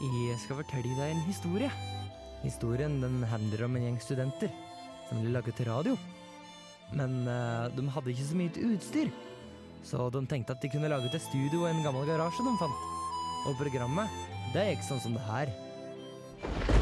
Jeg skal fortelle deg en historie. Historien den handler om en gjeng studenter som ville lage til radio. Men uh, de hadde ikke så mye utstyr, så de tenkte at de kunne lage til studio i en gammel garasje de fant. Og programmet, det gikk sånn som det her.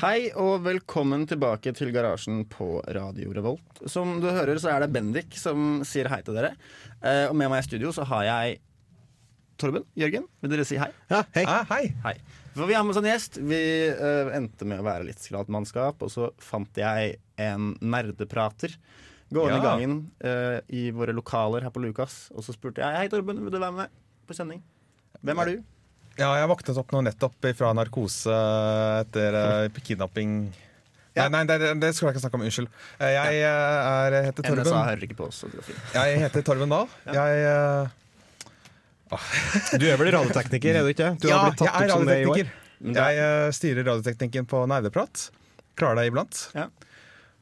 Hei og velkommen tilbake til garasjen på Radio Revolt. Som du hører, så er det Bendik som sier hei til dere. Eh, og med meg i studio så har jeg Torben. Jørgen, vil dere si hei? Ja, hei. Ah, hei. Hei. For vi har med oss en gjest. Vi eh, endte med å være litt skralt mannskap, og så fant jeg en nerdeprater gående i Ja. gangen eh, i våre lokaler her på Lukas. Og så spurte jeg hei, Torben, vil du være med på sending? Hvem er du? Ja, jeg våknet opp nå nettopp fra narkose etter uh, kidnapping. Ja. Nei, nei det, det skulle jeg ikke snakke om. Unnskyld. Eh, Jeg ja. er, heter NSA Torben. hører ikke på oss. Jeg heter Torben Dahl. Jeg, eh, Du er vel radiotekniker, er du ikke? Du ja, har blitt jeg er radiotekniker. Er- Jeg uh, styrer radioteknikken på Nerdeprat. Klarer deg iblant. Ja.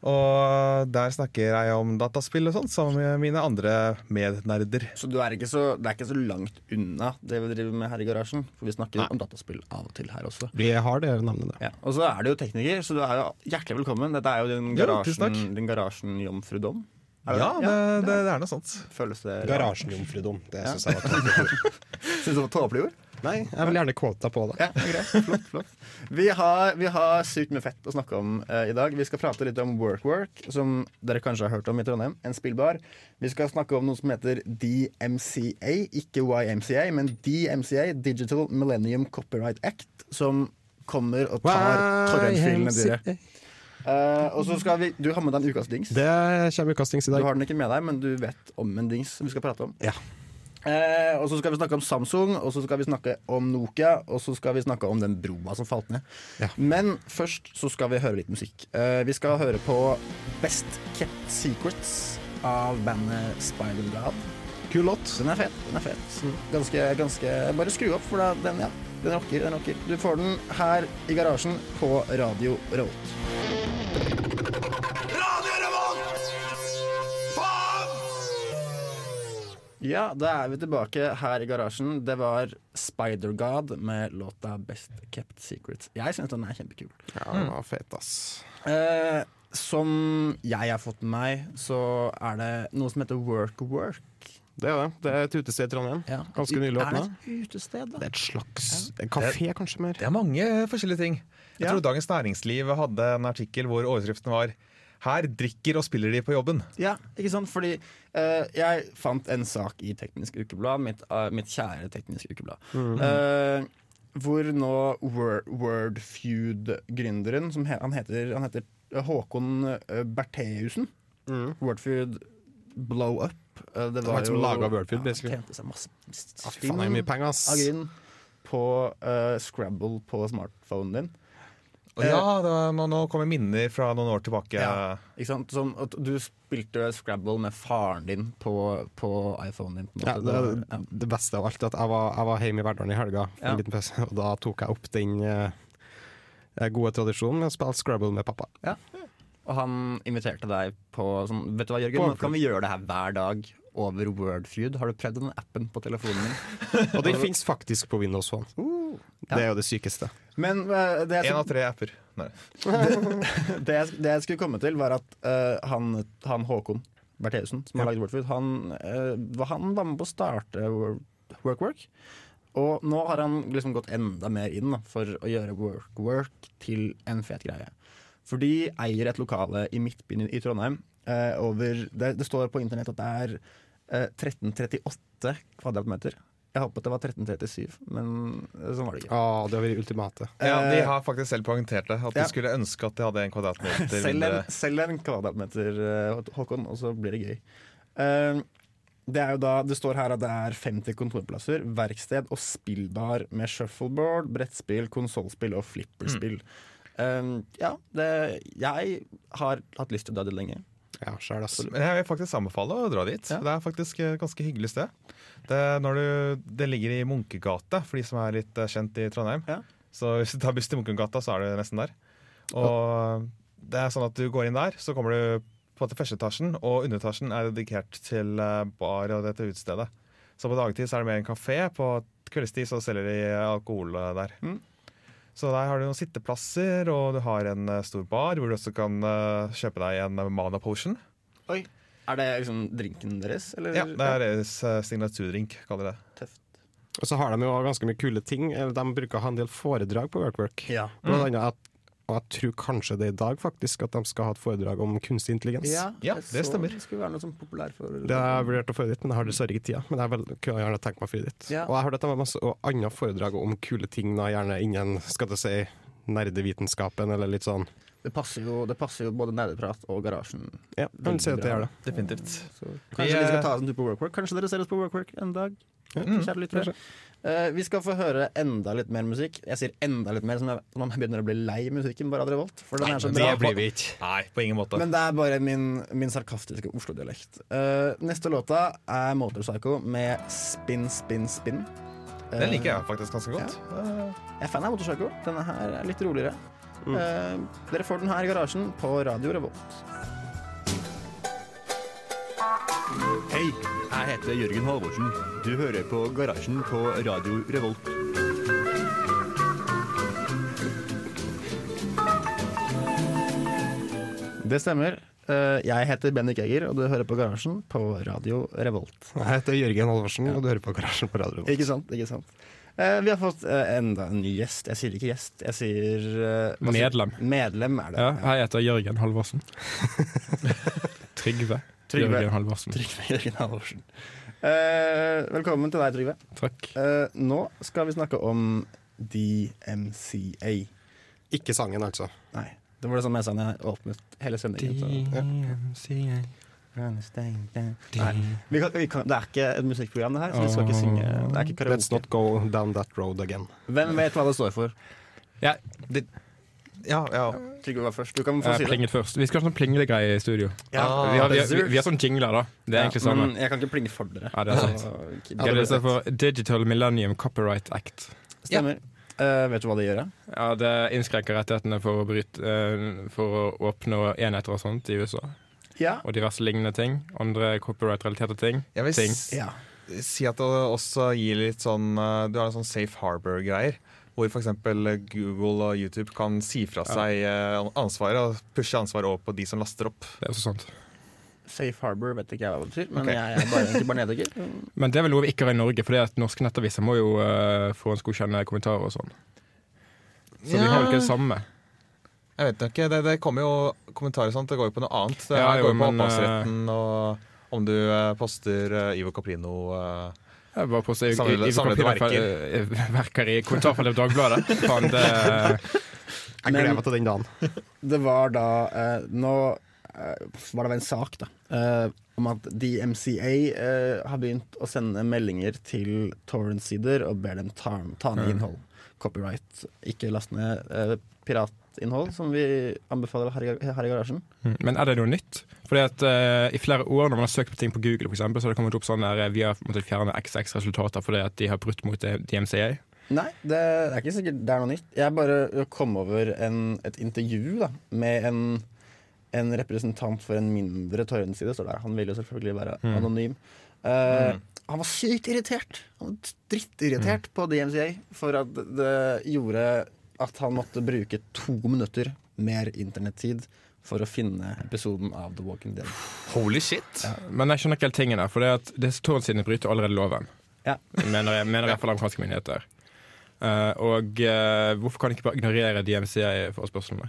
Og der snakker jeg om dataspill og sånt, sammen med mine andre mednerder. Så, du er ikke så det er ikke så langt unna det vi driver med her i garasjen. For vi snakker Nei. om dataspill av og til her også. Vi har det navnet, da. Ja. Og så er du jo tekniker, så du er jo hjertelig velkommen. Dette er jo din garasjen, din garasjen jomfrudom. Er det Ja, det? det, det, det er noe sånt. Føles det Garasjejomfrudom. Det Ja. syns jeg var tåpelig ord? Nei, jeg vil gjerne kvota på det. Ja, greit. Flott, flott. Vi har, vi har sykt mye fett å snakke om eh, i dag. Vi skal prate litt om Work Work, som dere kanskje har hørt om i Trondheim. En spillbar. Vi skal snakke om noe som heter DMCA, ikke YMCA, men DMCA, Digital Millennium Copyright Act, som kommer og tar torrentfilene dine. Uh, og så skal vi Du har med deg en ukas dings. Det kommer ukastings i dag Du har den ikke med deg, men du vet om en dings vi skal prate om. Ja. Eh, og så skal vi snakke om Samsung, og så skal vi snakke om Nokia, og så skal vi snakke om den broa som falt ned. Ja. Men først så skal vi høre litt musikk. Eh, vi skal høre på Best Kept Secrets av bandet Spider-God. Kul låt. Den er fet. den er fet Ganske, ganske Bare skru opp, for den, ja, den rocker. Den rocker. Du får den her i garasjen på Radio Revolt. Ja, da er vi tilbake her i garasjen. Det var Spider-God med låta Best Kept Secrets. Jeg syns den er kjempekul. Ja, den var fet, ass. Eh, som jeg har fått med meg, så er det noe som heter Work Work. Det er det. Det er et utested i Trondheim. Ganske nylig åpna. det et utested, da? Det er et slags en kafé, kanskje mer. Det er mange forskjellige ting. Jeg Ja. tror Dagens Næringsliv hadde en artikkel hvor overskriften var 'Her drikker og spiller de på jobben'. Ja, ikke sant? Fordi eh, jeg fant en sak i Teknisk Ukeblad, mitt, uh, mitt kjære Teknisk Ukeblad, eh, hvor nå Wordfeud-gründeren, som he, han, heter, han heter Håkon Bertheussen Mm. Wordfeud Blow Up. Det var han som laget Wordfeud, ja, basically. Tjente seg masse Ja, fy faen, mye penger, ass. på Scrabble på smartphonen din. Og ja, det var, nå, nå kommer minner fra noen år tilbake. Ja. Ikke sant? Som at du spilte Scrabble med faren din på, på iPhonen din. På en Ja, det, Det er det beste av alt er at jeg var, jeg var hjemme i Verdalen i helga for Ja. en liten pause, og da tok jeg opp den eh, gode tradisjonen med å spille Scrabble med pappa. ja. Og han inviterte deg på sånn Vet du hva, Jørgen, nå kan vi gjøre det her hver dag over Wordfeud. Har du prøvd den appen på telefonen din? Og den fins faktisk på Windows Phone. ja. Det er jo det sykeste. Men eh, det, Én av tre apper. Nei. det, jeg, det jeg skulle komme til, var at uh, han, han Håkon Bertheussen, som har lagd Wordfeud, han, uh, var- han var med på å starte WorkWork. Work Work. Og nå har han liksom gått enda mer inn da, for å gjøre WorkWork Work til en fet greie. For de eier et lokale i Midtbyen i Trondheim. Eh, over, det, det står på internett at det er eh, 1338 kvadratmeter. Jeg håpet det var 1337, men sånn var det ikke. Ah, det har vært ultimate. Ja, De Eh, har faktisk selv poengtert det. At ja. de skulle ønske at de hadde en kvadratmeter selv, en, selv en kvadratmeter, eh, Håkon, og så blir det gøy. Eh, Det er jo da, det står her at det er 50 kontorplasser, verksted og spillbar med shuffleboard, brettspill, konsollspill og flipperspill. Um, ja, det, jeg har hatt lyst til å dra dit lenge. Ja, sjæl, ass. Men jeg vil faktisk anbefale å dra dit. Ja. Det er faktisk et ganske hyggelig sted. Det, når du, det ligger i Munkegata, for de som er litt eh, kjent i Trondheim. Ja. Så hvis du tar buss til Munkegata, så er du nesten der. Og det er sånn at du går inn der, så kommer du på første etasjen, og underetasjen er dedikert til eh, bar og dette utestedet. Så på dagtid så er det mer en kafé, på kveldstid så selger de alkohol eh, der. Mm. Så der har du noen sitteplasser, og du har en eh, stor bar hvor du også kan eh, kjøpe deg en eh, Mana Potion. Oi, Er det liksom drinken deres? Eller? Ja, det er deres signaturdrink, kaller de det. tøft. Og så har de jo ganske mye kule ting. De bruker å ha en del foredrag på WorkWork. Ja. Blant annet at, og jeg tror kanskje det er i dag faktisk at de skal ha et foredrag om kunstig intelligens. Ja, ja det stemmer. Det skulle være noe sånn populær for Det har jeg vurdert å få dit, men jeg har dessverre ikke tida. Men jeg vel, kunne gjerne tenkt meg å få dit. Ja. Og jeg har hørt at det var masse andre foredrag om kule ting, da, gjerne innen skal det si, nerdevitenskapen, eller litt sånn. Det passer jo, det passer jo både nerdeprat og garasjen. Ja, kan si at det gjør det. Definitivt. Så kanskje Vi, skal ta oss en tur på Workwork. Kanskje dere ser oss på Workwork en dag. Mm, Kjære Eh, vi skal få høre enda litt mer musikk. Jeg sier enda litt mer som jeg- som jeg begynner å bli lei musikken bare av Revolt. For den er så det blir vi ikke. Nei, på ingen måte. Men det er bare min, min sarkastiske Oslo-dialekt. Uh, neste låta er Motorpsycho med Spin, Spin, Spin. Uh, Den liker jeg faktisk ganske godt. Eh, Jeg er fan av Motorpsycho. Denne her er litt roligere. Mm. Eh, dere får den her i garasjen på Radio Revolt. Hei, jeg heter Jørgen Halvorsen. Du hører på Garasjen på Radio Revolt. Det stemmer. Eh, jeg heter Bendik Egger, og du hører på Garasjen på Radio Revolt. Jeg heter Jørgen Halvorsen, og du hører på Garasjen på Radio Revolt. Ikke sant? ikke sant Eh, Vi har fått eh, enda en ny gjest. Jeg sier ikke gjest, jeg sier Medlem. Medlem er det. Ja, jeg heter Jørgen Halvorsen. Trygve. Trygve. Jørgen Halvorsen. Trygve Jørgen Halvorsen. Eh, velkommen til deg, Trygve. Takk. Eh, nå skal vi snakke om DMCA. Ikke sangen, altså. Nei, det var det samme jeg sa da jeg åpnet hele sendingen. så-. Nei, vi kan, vi kan, det er ikke et musikkprogram, det her, så vi skal ikke synge. Det er ikke Let's not go down that road again. Hvem vet hva det står for? ja, ja. Trygve var først. Du kan få Jeg si det. plinget først. Vi skal ha sånn plingelegreie i studio. Ja, Ah, Vi har, vi, har, vi, vi har sånn jingler, da. Det er Ja, egentlig sånn. Men jeg kan ikke plinge for dere. Ja, det er sant. Så, Ja, det står for Digital Millennium Copyright Act. Stemmer. Uh, vet du hva det gjør? da? Ja, Det innskrenker rettighetene for å, bryte, uh, for å åpne enheter og sånt i USA. Ja. Og diverse lignende ting. Andre copyright-relaterte ting. Jeg vil Ting. ja. si at det også gir litt sånn eh, Du har en sånn safe harbor-greier. Hvor f.eks. Google og YouTube kan si fra seg eh, ansvaret og pushe ansvaret over på de som laster opp. Det er også sant. Safe Harbor vet ikke jeg hva det betyr, men okay. jeg er bare, egentlig bare nedlegger. Men det er vel noe vi ikke har i Norge, fordi at norske nettaviser må jo uh, forhåndsgodkjenne kommentarer og sånn. Så vi har vel ikke det samme. Jeg vet ikke, det, det kommer jo kommentarer og sånt. Det går jo på noe annet. Det Ja, går jo, jo på men, opphavsretten og om du eh, poster uh, Ivo Caprino eh, Jeg var på seg, samlet, i, i, samlet verker. verker i kommentarfeltet på Dagbladet. Fan, det Jeg gleder meg til den dagen. Det var da eh, Nå eh, var det en sak, da. eh, om at DMCA eh, har begynt å sende meldinger til torrent-sider og ber dem ta, ta ned innhold. Copyright. Ikke last ned eh, piratinnhold, som vi anbefaler her i, her i garasjen. Men er det noe nytt? Fordi at eh, I flere år når man har søkt på ting på Google, for eksempel, så har det kommet opp sånn der eh, vi har måttet fjerne XX-resultater fordi at de har brutt mot eh, DMCA. Nei, det, er ikke sikkert det er noe nytt. Jeg bare kom over en, et intervju da, med en, en representant for en mindre torrentside. Han vil jo selvfølgelig være Mm. anonym. Eh, Han var sykt irritert. Han var drittirritert på DMCA for at det gjorde at han måtte bruke to minutter mer internettid for å finne episoden av The Walking Dead. Holy shit! Men jeg skjønner ikke helt tingen der, for det at disse torrentsidene bryter allerede loven. Ja. Mener, jeg, mener i hvert fall amerikanske myndigheter. Uh, og uh, hvorfor kan de ikke bare ignorere DMCA-forespørslene?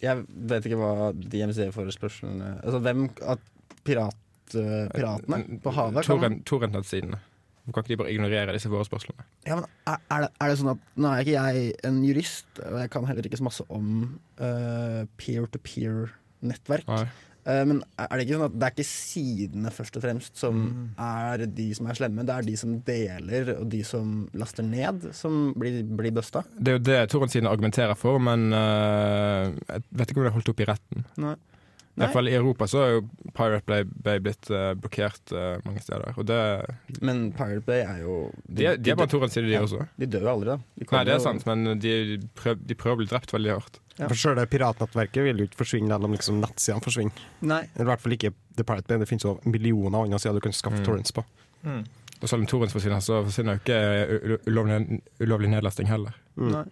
Jeg vet ikke hva DMCA-forespørslene Altså hvem at pirat, piratene på havet kan Torrent- Torrent-nettsidene. Hvorfor kan ikke de bare ignorere disse forespørslene? Ja, men er, er, det, er det sånn at Nå er ikke jeg en jurist, og jeg kan heller ikke så masse om eh, peer-to-peer-nettverk. Eh, men er det ikke sånn at det er ikke sidene først og fremst som er de som er slemme, det er de som deler og de som laster ned, som blir, blir busta? Det er jo det torrentsiden argumenterer for, men uh, jeg vet ikke om det er holdt opp i retten. Nei. I hvert fall I Europa så er jo Pirate Bay, Bay blitt uh, blokkert uh, mange steder. Og det, Men Pirate Bay er jo de, er- de er på en torrentside, de Ja. også. De dør jo aldri, da. De Nei, det er sant, men de, prøv, de prøver å bli drept veldig hardt. Ja. For sjøl piratnettverket vil jo ikke forsvinne selv om liksom nettsidene forsvinner. Nei. Eller i hvert fall ikke The Pirate Bay. Det finnes jo millioner andre sider du kan skaffe Mm. torrents på. Mm. Og selv om torrents forsvinner, så forsvinner jo ikke ulovlig, ulovlig nedlasting heller. Mm. Nei.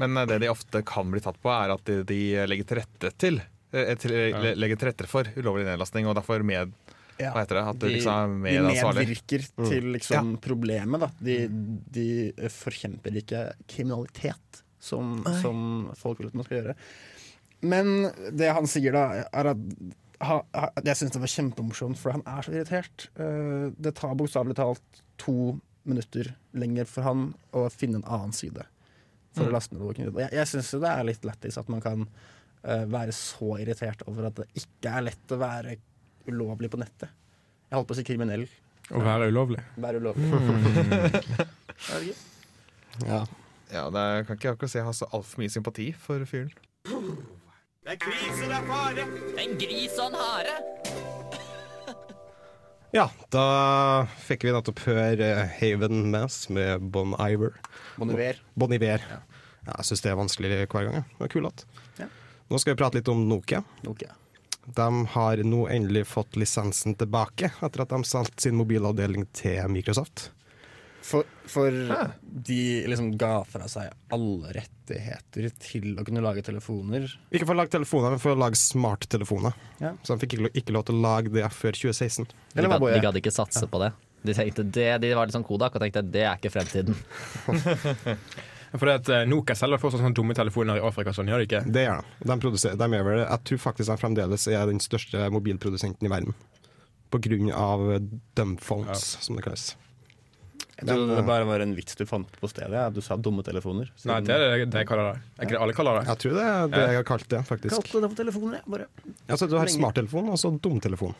Men eh, det de ofte kan bli tatt på, er at de, de legger til rette til eh, til, le- Legger til rette for ulovlig nedlastning, og derfor med Ja. Hva heter det? At De- liksom er De medvirker Mm. til liksom problemet, da. De, de forkjemper ikke kriminalitet, som, som folk vil at man skal gjøre. Men det han sier da, er at ha, ha, Jeg syns det var kjempemorsomt, for han er så irritert. Uh, det tar bokstavelig talt to minutter lenger for han å finne en annen side for å laste ned. Jeg, jeg syns jo det er litt lættis at man kan eh, være så irritert over at det ikke er lett å være ulovlig på nettet. Jeg holdt på å si kriminell. Å være ulovlig. Være ulovlig. Er det? Ja. Ja, det er, kan ikke akkurat si jeg har så altfor mye sympati for fyren. En gris og en hare. ja, da fikk vi nettopp høre eh, Haven Mass med Bon Iver. Bon Iver. Bon Iver. Ja. jeg syns det er vanskelig hver gang. jeg. Det er kulere. Ja. Nå skal vi prate litt om Nokia. Nokia. De har nå endelig fått lisensen tilbake, etter at de solgte sin mobilavdeling til Microsoft. For, for de liksom ga fra seg alle rettigheter til å kunne lage telefoner. Ikke for å lage telefoner, men for å lage smarttelefoner. Ja. Så de fikk ikke, ikke lov til å lage det før 2016. Eller de, Boje? de gadd ikke satse på det. De, tenkte det, de var litt sånn Kodak og tenkte det er ikke fremtiden. Fordi at eh, Nokia selger fortsatt sånne dumme telefoner i Afrika, sånn gjør de ikke? Det gjør de. De, de er vel, jeg tror faktisk de fremdeles er den største mobilprodusenten i verden. På grunn av dumbphones, som det kalles. Jeg trodde det bare var en vits du fant på stedet. Ja. Du sa dumme telefoner. Nei, det er det, det jeg kaller det. Er ikke det alle kaller det? Jeg tror det er det jeg har kalt det, faktisk. Kalte det for telefoner, jeg. Bare. Altså, du har smarttelefon og så dumtelefon.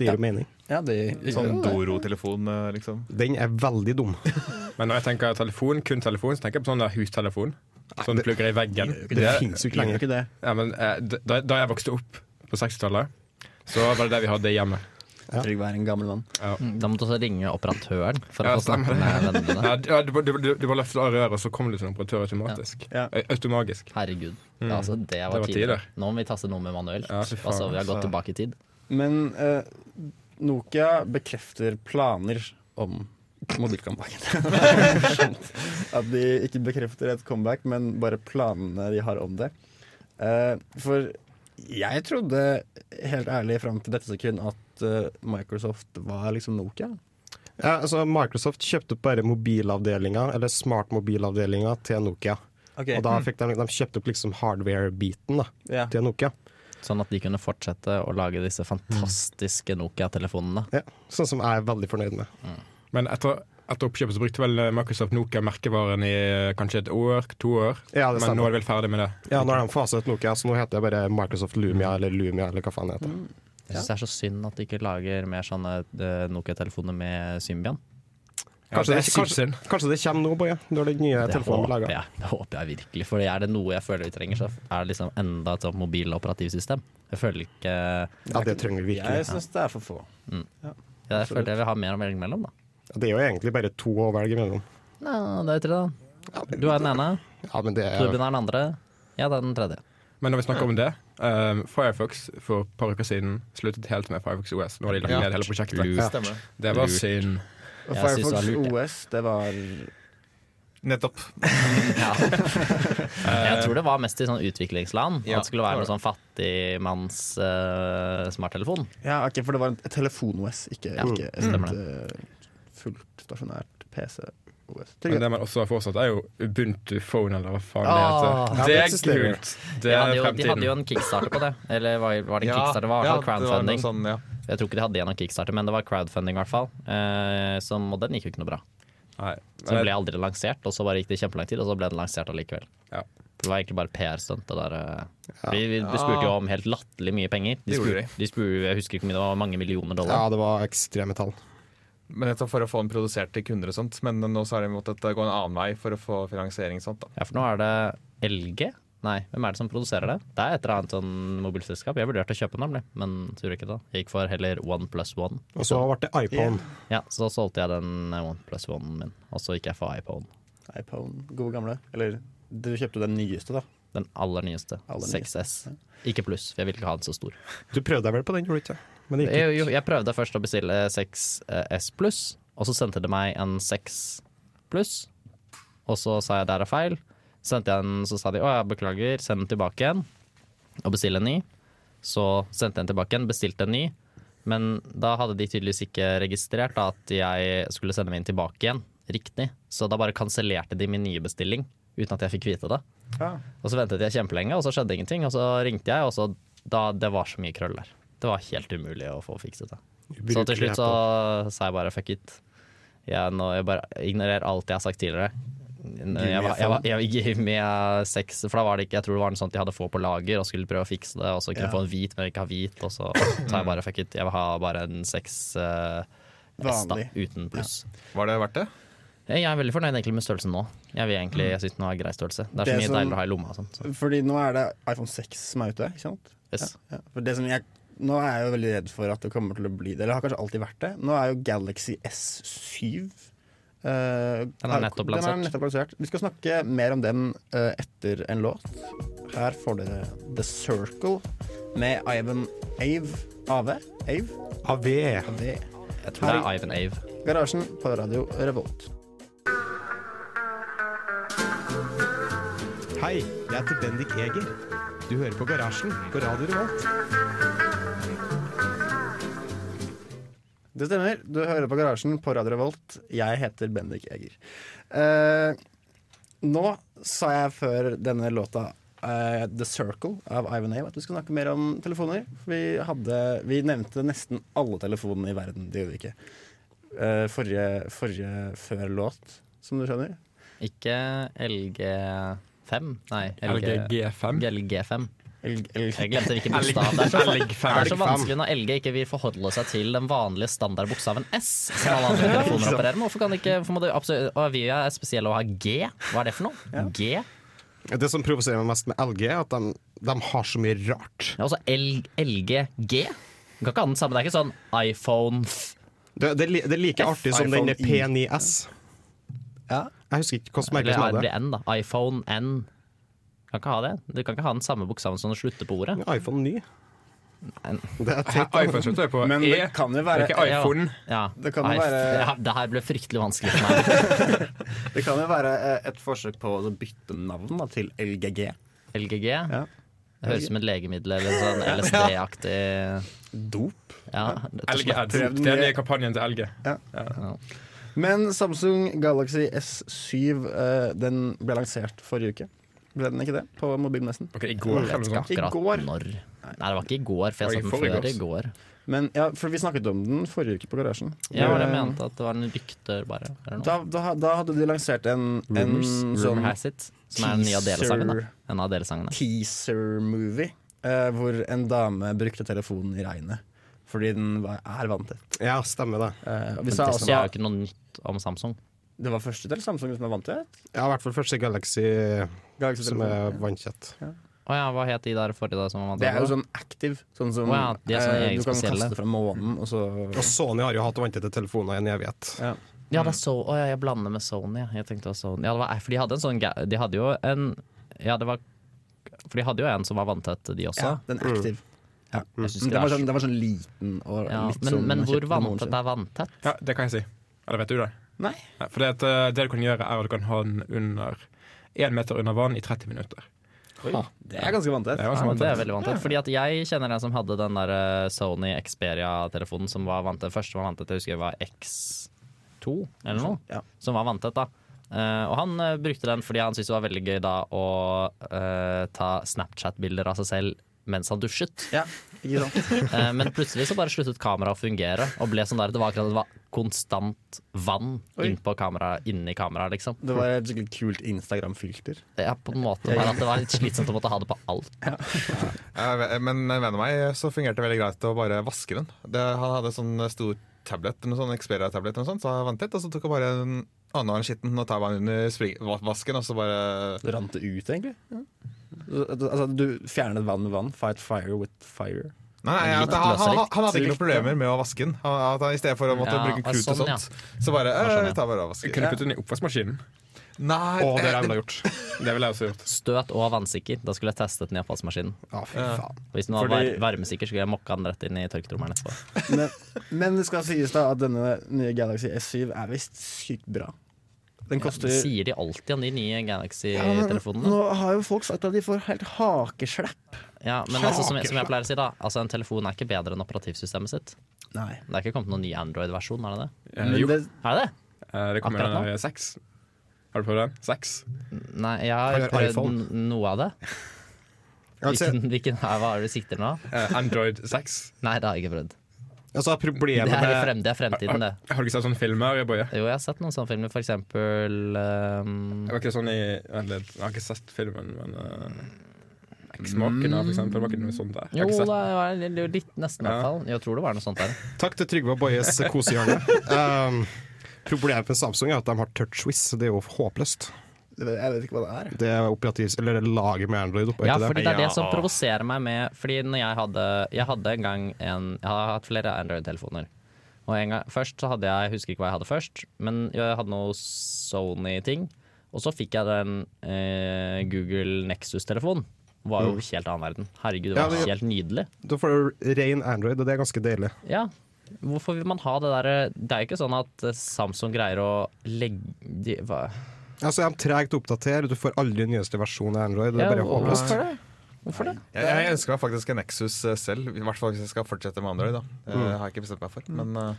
Det gir jo mening. Ja, det, Sånn Doro-telefon, eh, liksom. Den er veldig dum. Men når jeg tenker telefon, kun telefon, så tenker jeg på sånn der hustelefon. Sånn du plugger i veggen. Det finnes jo ikke lenger. ikke det. Ja, men eh, da, da jeg vokste opp på 60-tallet, så var det det vi hadde hjemme. Ja. Trygve er en gammel mann. Da måtte du også ringe operatøren for Ja, å få snakke med vennene. Ja, du, du, du, bare løftet av røret, og så kom du til en operatør automatisk. Ja. Eh, Automagisk. Herregud. Mm. Ja, altså, det var, Det var tider. tider. Nå må vi taste noe med. Ja, faen, altså, vi har gått altså. tilbake i tid. Men eh, Nokia bekrefter planer om mobilcomebacken. At de ikke bekrefter et comeback, men bare planene de har om det. Eh, for jeg trodde helt ærlig fram til dette sekund at uh, Microsoft var liksom Nokia. Ja, altså, Microsoft kjøpte bare mobilavdelinga, eller smartmobilavdelinga, til Nokia. Og da fikk de, de kjøpte opp liksom hardware-biten til Nokia. Sånn at de kunne fortsette å lage disse fantastiske Nokia-telefonene. Ja, sånn som jeg er veldig fornøyd med. Men etter, etter oppkjøpet så brukte vel Microsoft Nokia merkevaren i eh, kanskje et år, to år. Ja, det Men nå er de vel ferdig med det. Ja, nå har de faset ut Nokia, så nå heter det bare Microsoft Lumia eller Lumia eller hva faen det heter. Jeg syns det er så synd at de ikke lager mer sånne eh, Nokia-telefoner med Symbian. Ja, Kanskje, det det, kanskje, kanskje det kommer nå, Boje, når den nye Det telefonen blir laga. det håper jeg virkelig. For er det noe jeg føler vi trenger, så er det liksom enda et sånt mobiloperativsystem. Jeg føler ikke Ja, det trenger vi virkelig. Jeg syns det er for få. Jeg føler jeg vil ha mer å velge mellom, da. Det er jo egentlig bare to å velge mellom. Ja, det er tre, da. Du er den ene, Ja, men det er Torben er den andre. Jeg er den tredje. Men når vi snakker om det um, Firefox for et par uker siden sluttet helt med Firefox OS. Nå har de lagt ned hele prosjektet. Ja, Det var synd. Og Firefox det lurt, OS, det var Nettopp. Ja. Jeg tror det var mest i sånn utviklingsland. Ja, at det skulle være noe sånn fattigmanns eh, smarttelefon. Ja, okay, for det var en telefon-OS, ikke, Ja, ikke et stemmer eh, fullt stasjonært PC-OS. Men det man også har fortsatt, er jo Ubuntu Phone, eller hva faen Ah, det heter. det Det er kult. Det De er hadde, jo, de hadde jo en kickstarter på det. Eller var, var det en Ja, kickstarter? Det var ja, hvert det var crowdfunding. sånn, ja. Jeg tror ikke de hadde gjennom kickstarter, men det var crowdfunding i hvert fall. Eh, som, og den gikk jo ikke noe bra. Nei. Så den ble aldri lansert, og så bare gikk det kjempelang tid, og så ble den lansert allikevel. Ja. Det var egentlig bare PR-stunt. der, eh. Vi, vi spurte jo om helt latterlig mye penger. De spurte, de spurte, jeg husker ikke om det var, mange millioner dollar. Ja, det var ekstreme tall. Men nettopp for å få den produsert til kunder og sånt. Men nå så har de måttet gå en annen vei for å få finansiering og sånt. da. Ja, for nå er det LG. Nei, hvem er det som produserer det? Det er et eller annet sånn mobilselskap. Jeg vurderte å kjøpe den, nemlig, men tror ikke det. Jeg gikk for heller One plus One. Og så ble det iPhone. Ja, så solgte jeg den eh, One plus One min, og så gikk jeg for iPhone. iPhone, gode gamle. Eller du kjøpte den nyeste, da. Den aller nyeste. Aller nyeste, 6S. Ikke pluss, for jeg vil ikke ha den så stor. Du prøvde deg vel på den, gjorde du ikke? Men det gikk Jeg, jo, jeg prøvde først å bestille 6S pluss, og så sendte det meg en 6 pluss. Og så sa jeg der er feil. Så sendte jeg den, så sa de å ja, beklager, send den tilbake igjen. Og bestille en ny. Så sendte jeg den tilbake igjen, bestilte en ny. Men da hadde de tydeligvis ikke registrert da, at jeg skulle sende min tilbake igjen riktig. Så da bare kansellerte de min nye bestilling uten at jeg fikk vite det. Ja. Og så ventet jeg kjempelenge, og så skjedde ingenting. Og så ringte jeg, og så da, det var så mye krøll der. Det var helt umulig å få fikset det. Så til slutt så sa jeg bare fuck it. Jeg, nå, jeg bare ignorerer alt jeg har sagt tidligere. Jeg, var- jeg, var- jeg med Sex, for da var det ikke Jeg tror det var noe sånt de hadde få på lager og skulle prøve å fikse det. Og så kunne jeg Ja. få en hvit, men ikke ha hvit. Og så sa jeg bare fuck it. Jeg vil ha bare en seks uh, S da, Vanlig. uten pluss. Var det verdt det? Jeg er veldig fornøyd egentlig med størrelsen nå. Jeg, vil egentlig, jeg synes den er grei størrelse. Det er så Det mye som- deiligere å ha i lomma og sånt. Så. Fordi nå er det iPhone 6 som er ute, ikke sant? Yes. Ja. For det som jeg, nå er jeg jo veldig redd for at det kommer til å bli det. Eller har kanskje alltid vært det. Nå er jo Galaxy S7 uh, Den er nettopp Den er lansert. nettopp lansert. Vi skal snakke mer om den uh, etter en låt. Her får dere The Circle med Ivan Ave. Ave? Ave? Ave. Ave. Jeg tror det er Ivan Ave. Garasjen på Radio Revolt. Hei, jeg heter Bendik Eger. Du hører på Garasjen på Radio Revolt. Det stemmer. Du hører på Garasjen på Radio Revolt. Jeg heter Bendik Eger. Eh, nå sa jeg før denne låta eh, The Circle av Ivan Ave at vi skal snakke mer om telefoner. Vi, hadde, vi nevnte nesten alle telefonene i verden. Det gjorde vi ikke. Eh, forrige, forrige før låt, som du skjønner. Ikke LG5, nei. LG G5. LG5. L L Jeg glemte hvilken bokstav. Det er så, det er så vanskelig når LG ikke vil forholde seg til den vanlige standardbokstaven S, som alle andre telefoner opererer med. Hvorfor kan det ikke må det absolutt, og Vi er spesielle å ha G. Hva er det for noe? G? Det som provoserer meg mest med LG, er at de, de har så mye rart. Ja, altså L, LG G. Du kan ikke ha den samme. Det er ikke sånn iPhone f. Det, det, det er like artig som den. P9S. Ja. Jeg husker ikke hvilket merke som hadde det N, da. iPhone N. Du kan ikke ha det. Du kan ikke ha den samme bokstaven som det slutter på ordet. det. iPhone ny. Det er iPhone slutter jeg på Men E. det kan jo Det være, er ikke iPhone. Ja. Det kan jo være- ja, det her ble fryktelig vanskelig for meg. det kan jo være eh, et forsøk på å bytte navn da, til LGG. LGG. Ja. Det høres ut som et legemiddel eller sånn LSD-aktig Dop. Ja, LG. Ads. Det er den nye- kampanjen til LG. Men Samsung Galaxy S7 eh, Den ble lansert forrige uke. Ble den ikke det? På mobilmessen. Ok, I går, Jeg vet ikke akkurat I går. når. Nei, det var ikke i går, for jeg satt den før i går. Men ja, for vi snakket om den forrige uke på Garasjen. Ja, var det jeg Eh, mente at det var en rykter, bare. Da, da, da hadde de lansert en, en Rumors, sånn It, som er den nye Adele-sangen. teaser, En av Adele-sangene. teaser-movie eh, hvor en dame brukte telefonen i regnet. Fordi den var, er vanntett. Ja, stemmer det. Eh, vi sa også, det også er jo ikke noe nytt om Samsung. Det var første til Samsung som er vanntett. Ja, I hvert fall første Galaxy Galaxy som er vanntett. Ja. Oh ja, hva het de der forrige da som var Det er jo sånn active. Sånn som oh ja, de er sånne eh, du kan spesielle. kaste fra månen, og så Og Sony har jo hatt vanntette telefoner i en evighet. ja. Ja, det er så, oh ja, jeg blander med Sony. Jeg tenkte det var Sony. Ja, det var, for de hadde en sånn De hadde jo en Ja, det var For de hadde jo en som var vanntett, de også. ja, den active. Ja. Mm. det var sånn, det, var sånn liten og Ja, litt men, sånn men hvor vanntett er vanntett? Ja, det kan jeg si. Eller vet du det? Nei. Nei, For det, det du kan gjøre, er at du kan ha den under én meter under vann i 30 minutter. siden. Det er ganske vanntett. Det er Ja, det er veldig vanntett. Fordi at jeg kjenner en som hadde den der eh, Sony Xperia-telefonen som var vanntett. Første var vanntett, jeg husker det var X2 eller noe. Ja. Som var vanntett, da. Eh, og han eh, brukte den fordi han syntes det var veldig gøy da å uh, ta Snapchat-bilder av seg selv mens han dusjet. Ja, ikke sant? Eh, men plutselig så bare sluttet kameraet å fungere. Og ble sånn der, Det var akkurat det var konstant vann innpå kamera, inni kameraet, liksom. Det var et skikkelig kult Instagram-filter. Ja, på en måte bare at det var litt slitsomt å måtte ha det på alt. Ja, men en venn av meg så fungerte det veldig greit å bare vaske den. Det, han hadde sånn stor tablet, noe sånn Xperia-tablet, sånt, så han vant litt, og så tok han bare en annen skitten og tar bare under spring, vasken, og så bare Det rant det ut, egentlig. Ja. Altså, du fjernet vann med vann. Fight fire with fire. Nei, nei at han, han, han hadde ikke noen problemer med å vaske den. Han, at han, I stedet for å måtte Ja, bruke klut og sånt, ja. så bare eh, sånn, vi ja. tar bare og vaske Du kunne puttet den i oppvaskmaskinen. Nei, Å, det eh, ville jeg gjort. Det ville jeg også gjort. Støt og vannsikker. Da skulle jeg testet den i oppvaskmaskinen. Faen. Hvis den var Fordi- var varmesikker, skulle jeg mokka den rett inn i tørketrommelen etterpå. Men, men det skal sies da at denne nye Galaxy S7 er visst sykt bra. Den koster Det sier de alltid om de nye Galaxy-telefonene. Nå har jo folk sagt at de får helt hakeslepp. Ja, men altså, som, jeg, som jeg pleier å si, da Altså en telefon er ikke bedre enn operativsystemet sitt. Nei. Det er ikke kommet noen ny Android-versjon, er det det? Eh, jo, det, Er det det? eh, det kommer akkurat en seks. Har du prøvd den? Seks? Nei, jeg har prøvd iPhone? noe av det. Hvilken, hvilken hva er det du sikter nå? Eh, Android 6. Nei, det har jeg ikke prøvd. Altså Det er, frem, det er fremtiden, det. Har du ikke sett sånne filmer, Boje? Jo, jeg har sett noen sånne filmer, for eksempel um, Det var ikke sånn i Vent litt, jeg har ikke sett filmen, men uh, Eksmaken, for eksempel. Var ikke noe sånt der. Jo, det var litt, nesten, i Ja. hvert fall. Jeg tror det var noe sånt der. Takk til Trygve og Bojes kosehjørne. Um, problemet med Samsung er at de har TouchWiz. Det er jo håpløst. Jeg vet ikke hva det er. Det er operativs, eller er laget med Android oppå. Ja, fordi det? er det som provoserer meg med Fordi når jeg hadde Jeg hadde en gang en Jeg har hatt flere Android-telefoner. Og en gang, Først så hadde jeg Jeg husker ikke hva jeg hadde først, men jeg hadde noe Sony-ting. Og så fikk jeg den eh, Google Nexus-telefonen. Var jo helt annen verden. Herregud, det Ja, var men- helt nydelig. Da får du ren Android, og det er ganske deilig. Ja. Hvorfor vil man ha det derre Det er jo ikke sånn at eh, Samsung greier å legge de, hva? Altså, jeg er tregt å oppdatere, du får aldri nyeste versjon av Android. Det er bare håpløst. Hvorfor det? Hvorfor det? Jeg, jeg ønsker meg faktisk en Nexus eh, selv, i hvert fall hvis jeg skal fortsette med Android. da Det Mm. har jeg ikke bestemt meg for. Men uh...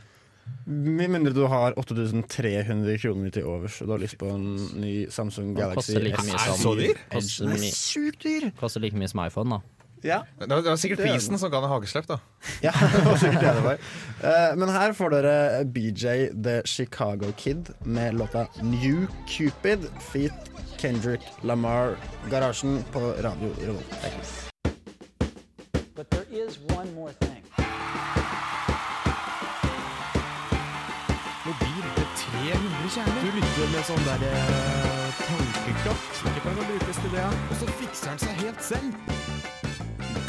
Med mindre du har 8300 kroner til overs og du har lyst på en ny Samsung Galaxy like mye Er det så dyr? koster, Den er dyr! koster like mye som iPhone, da. Ja, det var, det var sikkert Det er prisen som ga deg hageslepp, da. ja det var sikkert det det var. Eh, men her får dere BJ The Chicago Kid med låta New Cupid feat Kendrick Lamar. Garasjen på Radio Revolt. But there is one more thing. Mobil med 300 kjerner. Du lytter med sånn der eh, tankekraft. Det kan brukes til det. Og så fikser han seg helt selv.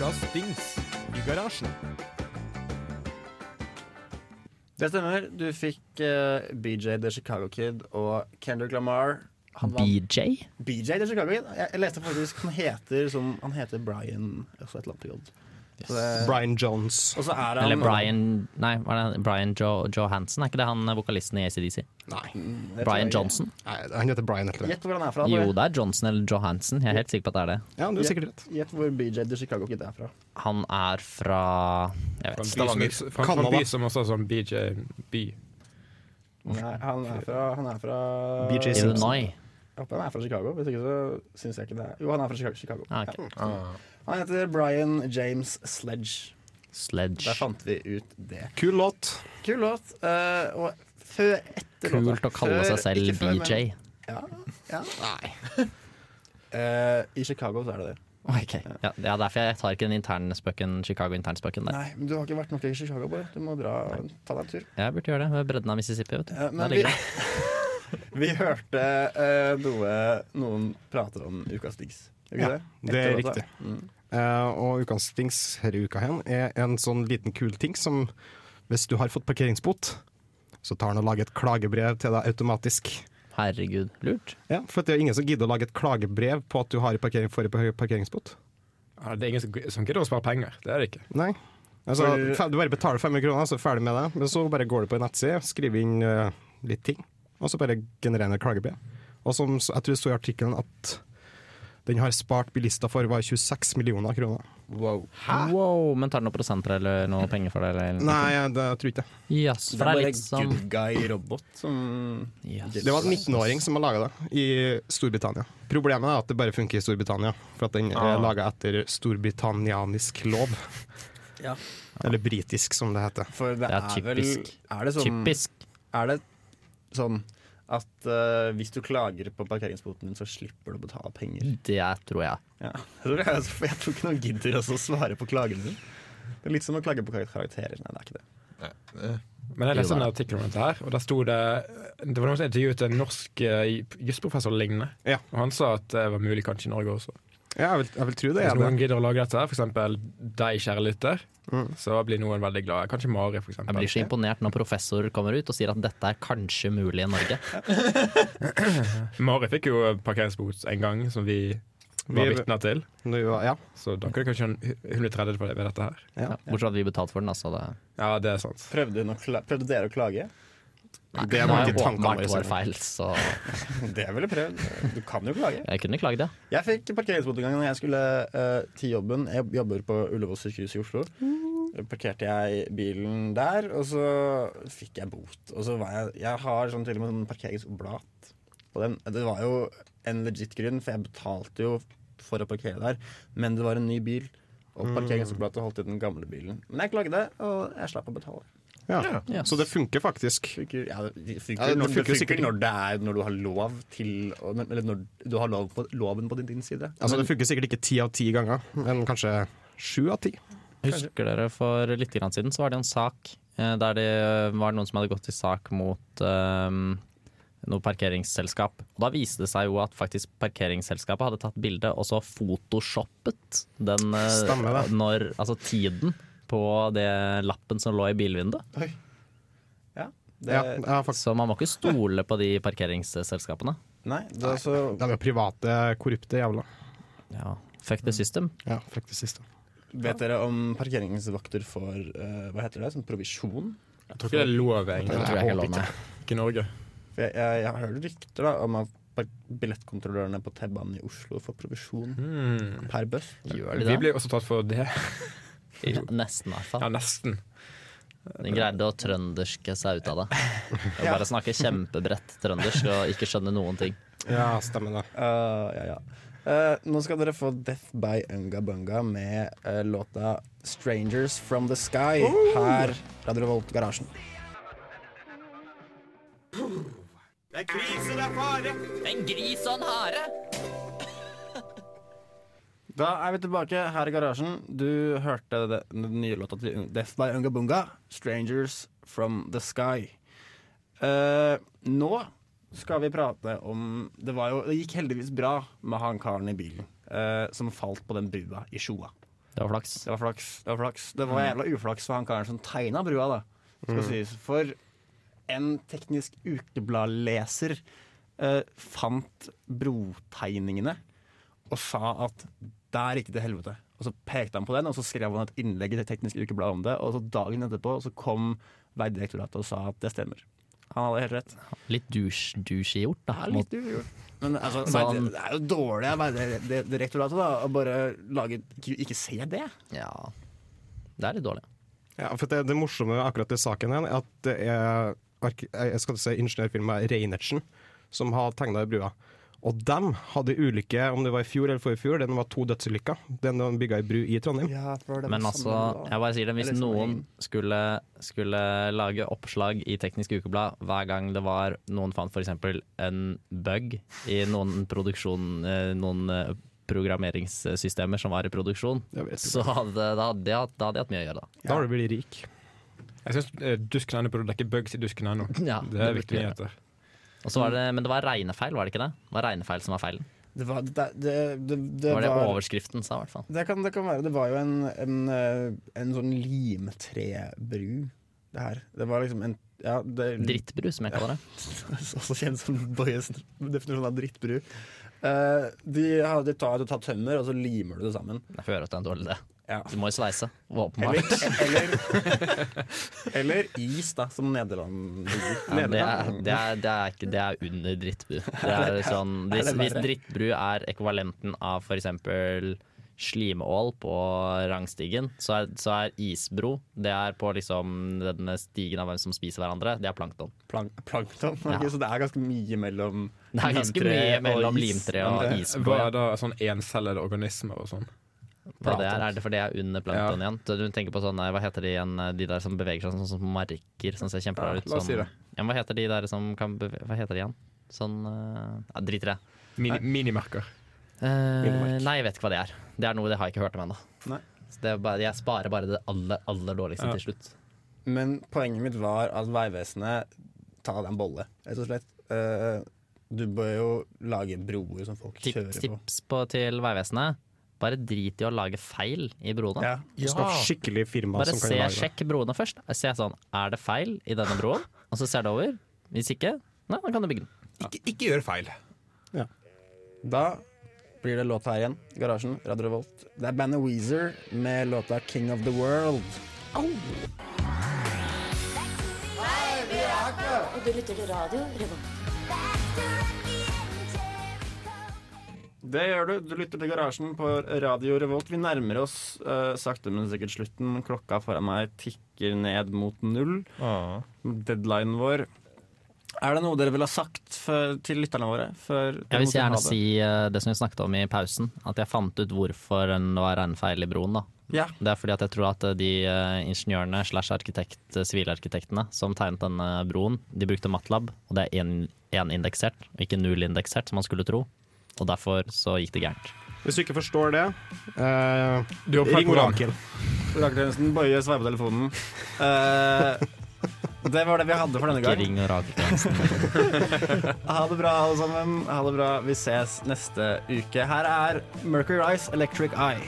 Ukas dings i garasjen. Det stemmer. Du fikk uh, BJ The Chicago Kid og Kendrick Lamar. Han var BJ? BJ The Chicago Kid? Jeg, jeg leste faktisk Han heter som Han heter Brian også et eller annet det- Brian Jones. Og så er han Eller Brian Nei? Brian Jo, Johansen, er ikke det han eh, vokalisten i ACDC? Nei, Brian Johnson? Nei han heter Brian. Gjett hvor han er fra. Jo, det er Johnson eller Johansen. Jeg er helt sikker på at det er det. Ja, du er sikkert rett. Gjett hvor BJ de Chicago Kid er fra. Han er fra Jeg vet Stavanger. Fra en by som også er sånn BJ By. Nei, han er fra, han er fra BJ Simpson. Illinois. Jeg håper han er fra Chicago. Hvis ikke så syns jeg ikke det er Jo, han er fra Chicago. Chicago. Ah, ok. Ja. Han heter Brian James Sledge. Sledge. Der fant vi ut det. Kul låt. Kul låt. Uh, og før etter låta Kult å kalle Før- seg selv før, men- BJ. Ja. ja. Nei. Uh, I Chicago så er det det. Ok. Ja, ja, derfor jeg tar ikke den internspøken, Chicago-internspøken der. Nei, men du har ikke vært nok i Chicago, bare. Du må dra, ta deg en tur. Jeg burde gjøre det ved bredden av Mississippi. Vet du. Ja, men vi, vi hørte uh, noe noen prater om ukas digs. Ikke Ja, det? det er riktig. Mm. Uh, og ukens her denne uka hen er en sånn liten kul ting som hvis du har fått parkeringsbot, så tar han og lager et klagebrev til deg automatisk. Herregud, lurt. Ja, For det er ingen som gidder å lage et klagebrev på at du har parkering, får en parkeringsbot. Ja, det er ingen som, som gidder å spare penger. Det er det ikke. Nei. Altså, For- du bare betaler 500 kroner, så er du ferdig med det. Men så bare går du på en nettside, skriver inn uh, litt ting, og så bare genererer du klagebrev. Og som jeg tror det sto i artikkelen at den har spart bilister for var 26 millioner kroner. Wow. Wow, Men tar den noen prosenter eller noe penger for det? Eller? Nei, jeg- det jeg tror ikke. Yes, Det er det er bare sånn good guy-robot som yes. Det var en 19-åring som har laga det, i Storbritannia. Problemet er at det bare funker i Storbritannia, for at den er Ah. laga etter storbritannianisk lov. Ja. Eller britisk, som det heter. For det, Det er er, vel. Er det sånn Typisk. Er det sånn at uh, hvis du klager på parkeringsboten din, så slipper du å betale penger? Det tror jeg. Ja. Jeg tror, jeg, jeg tror ikke noen gidder å svare på klagen din. Det er litt som å klage på karakterer. Nei, det er ikke det. Nei. Men jeg leste en artikkel om dette her, og der sto det Det var noen som intervjuet en norsk eh, jusprofessor lignende, Ja. og han sa at det var mulig kanskje i Norge også. Ja, jeg vil, jeg vil tro det Hvis er noen gidder å lage dette, eksempel deg, kjære lytter, Mm. så blir noen veldig glad. Kanskje Mari, for Jeg blir så imponert når professor kommer ut og sier at dette er kanskje mulig i Norge. Mari fikk jo parkeringsbot en gang, som vi var Vi- vitner til. Vi var- Ja. Så da kunne kanskje hun blitt reddet for det ved dette her. Ja. Ja, bortsett fra at vi betalte for den. Altså det, Ja, det er sant. Prøvde, hun å kla prøvde dere å klage? Nei, Det var ikke tankene våre, vår feil, så Det ville prøvd. Du kan jo klage. jeg kunne klaget, ja. Jeg fikk parkeringsbot en gang når jeg skulle uh, til jobben. Jeg jobber på Ullevål sykehus i Oslo. Parkerte jeg bilen der, og så fikk jeg bot. Og så var jeg Jeg har sånn til og med sånn parkeringsblat. Og den, det var jo en legit grunn, for jeg betalte jo for å parkere der, men det var en ny bil. Og parkeringsblatet holdt i den gamle bilen. Men jeg klagde, og jeg slapp å betale. Ja. Ja. Så det funker faktisk. Funker, ja, det funker, Ja, det når, funker det funker sikkert. når det er når du har lov til Eller når du har lov på, loven på din, din side. Altså, det funker sikkert ikke ti av ti ganger, men kanskje sju av ti. Husker dere for litt grann siden så var det en sak eh, der det var noen som hadde gått til sak mot eh, noe parkeringsselskap. Og da viste det seg jo at faktisk parkeringsselskapet hadde tatt bilde og så photoshoppet den eh, Stemmer når, altså tiden på det lappen som lå i bilvinduet. Ja, det, Ja, ja Så man må ikke stole på de parkeringsselskapene. Nei, det er så det er private, korrupte jævla. Ja, fuck the system. Ja, fuck the system. Vet dere om parkeringsvakter får uh, Hva heter det? Sånn provisjon? Jeg tror ikke det er lov, Det egentlig. tror jeg ikke er lov med. Ikke i Norge. For jeg, jeg, jeg har hørt rykter da om at billettkontrollørene på T-banen i Oslo får provisjon mm. per buss. Gjør de Vi blir også tatt for det. Ja, Nesten, i hvert fall. Ja, nesten. De greide å trønderske seg ut av det. Og bare snakke kjempebredt trøndersk og ikke skjønne noen ting. Ja, stemmer det. Uh, ja, ja. Uh, nå skal dere få Death by Unga Bunga med uh, låta 'Strangers From The Sky' her Radio Revolt Garasjen. En gris og en hare! Da er vi tilbake her i garasjen. Du hørte det, den nye låta til Death by Ungabunga, 'Strangers From The Sky'. Uh, nå skal vi prate om Det, var jo, det gikk heldigvis bra med han karen i bilen uh, som falt på den brua i Sjoa. Det var flaks. Det var flaks. Det var, flaks. Det var jævla uflaks for han karen som tegna brua, da. Skal sies. For en teknisk ukebladleser uh, fant brotegningene og sa at der gikk det til helvete. Og så pekte han på den, og så skrev han et innlegg i det tekniske ukeblad om det. Og så dagen etterpå så kom Vegdirektoratet og sa at det stemmer. Han hadde helt rett. Litt douche- douche gjort, da. Ja, litt ugjort. Men altså, Så han- det er jo dårlig av Vegdirektoratet da, å bare lage, ikke, se det. Ja. Det er litt dårlig. Ja, for det, det morsomme med akkurat den saken her, er at det er jeg skal si ingeniørfirmaet Reinertsen som har tegna brua. Og de hadde ulykke, om det var i fjor eller forrige fjor, den var to dødsulykker. Den de bygga i bru i Trondheim. Men altså, jeg bare sier det, hvis noen skulle, skulle lage oppslag i Teknisk Ukeblad hver gang det var noen fant f.eks. en bug i noen produksjon eh, Noen eh, programmeringssystemer som var i produksjon, så hadde, da hadde jeg hatt- da hadde jeg hatt mye å gjøre, da. Da hadde du blitt rik. Jeg syns uh, Dusken ennå burde dekke bugs i Dusken ennå. Ja, Det er viktige vi nyheter. Var det, men det var regnefeil, var det ikke det? Det var regnefeil som var feilen. Det var det, det, det, det, var det var, overskriften sa, i hvert fall. det, kan, det kan være. Det var jo en, en, eh, en sånn limtrebru, det her. Det var liksom en ja, det, Drittbru, som jeg kaller det. Også kjent som Boyes definisjon av drittbru. Eh, de tar, tatt, tar tømmer, og så limer du det sammen. Jeg får høre at det er en dårlig idé. Ja. Du må jo sveise. Eller, Åpenbart. eller, eller is, da, som Nederland. Ja, det, er, det, er, det, er ikke, det er under drittbru. Det er sånn, hvis, hvis drittbru er ekvivalenten av f.eks. slimål på rangstigen, så er, så er isbro Det er på liksom denne stigen av hvem som spiser hverandre. Det er plankton. Plank, plankton. Ja. Så det er ganske mye mellom Det er ganske limtre mye mellom limtre og og isbro. Hva er da sånn encellede organismer og sånn? hva det er. Er det fordi jeg er under plankton igjen? Så Du tenker på sånne, hva heter de igjen, de der som beveger seg sånn som marker, som ser kjemperare Ja, ut? Sånn, si sånn- Ja, hva heter de der som kan bevege Hva heter de igjen? Sånn uh, ja, Drit i det. Mini, minimerker. Eh, nei, jeg vet ikke hva det er. Det er noe det har jeg ikke hørt om ennå. Er jeg sparer bare det aller, aller dårligste Ja. til slutt. Men poenget mitt var at Vegvesenet Ta deg en bolle, rett og slett. Uh, du bør jo lage broer som folk Tips, kjører på. tips på til Vegvesenet. Bare drit i å lage feil i broene. Ja. ja. skikkelig firma Bare som kan se, lage det. sjekk broene først. Se sånn, Er det feil i denne broen? Og så ser du over. Hvis ikke, nei, da kan du bygge den. Ikke, ikke gjør feil. Da blir det låt her igjen. Garasjen, Radio Revolt. Det er bandet Weezer med låta 'King of the World'. Og du lytter til radio Revolt. Det gjør du. Du lytter til Garasjen på Radio Revolt. Vi nærmer oss uh, sakte, men sikkert slutten. Klokka foran meg tikker ned mot null. Ah. Deadlinen vår. Er det noe dere ville ha sagt for, til lytterne våre? Jeg vil gjerne si eh, det som vi snakket om i pausen. At jeg fant ut hvorfor det var en feil i broen. da Ja. Det er fordi at jeg tror at de eh, ingeniørene slash arkitekt, eh, sivilarkitektene som tegnet denne broen, de brukte MATLAB, og det er énindeksert, og ikke nullindeksert, som man skulle tro. Og derfor så gikk det gærent. Hvis du ikke forstår det, eh, Du ring. Orakel. Orakeltjenesten, Boje sveiver på telefonen. Eh, det var det vi hadde for denne Ikke gang. ring orakeltjenesten. Ha det bra, alle sammen. Ha det bra. Vi ses neste uke. Her er Mercury Rise Electric Eye.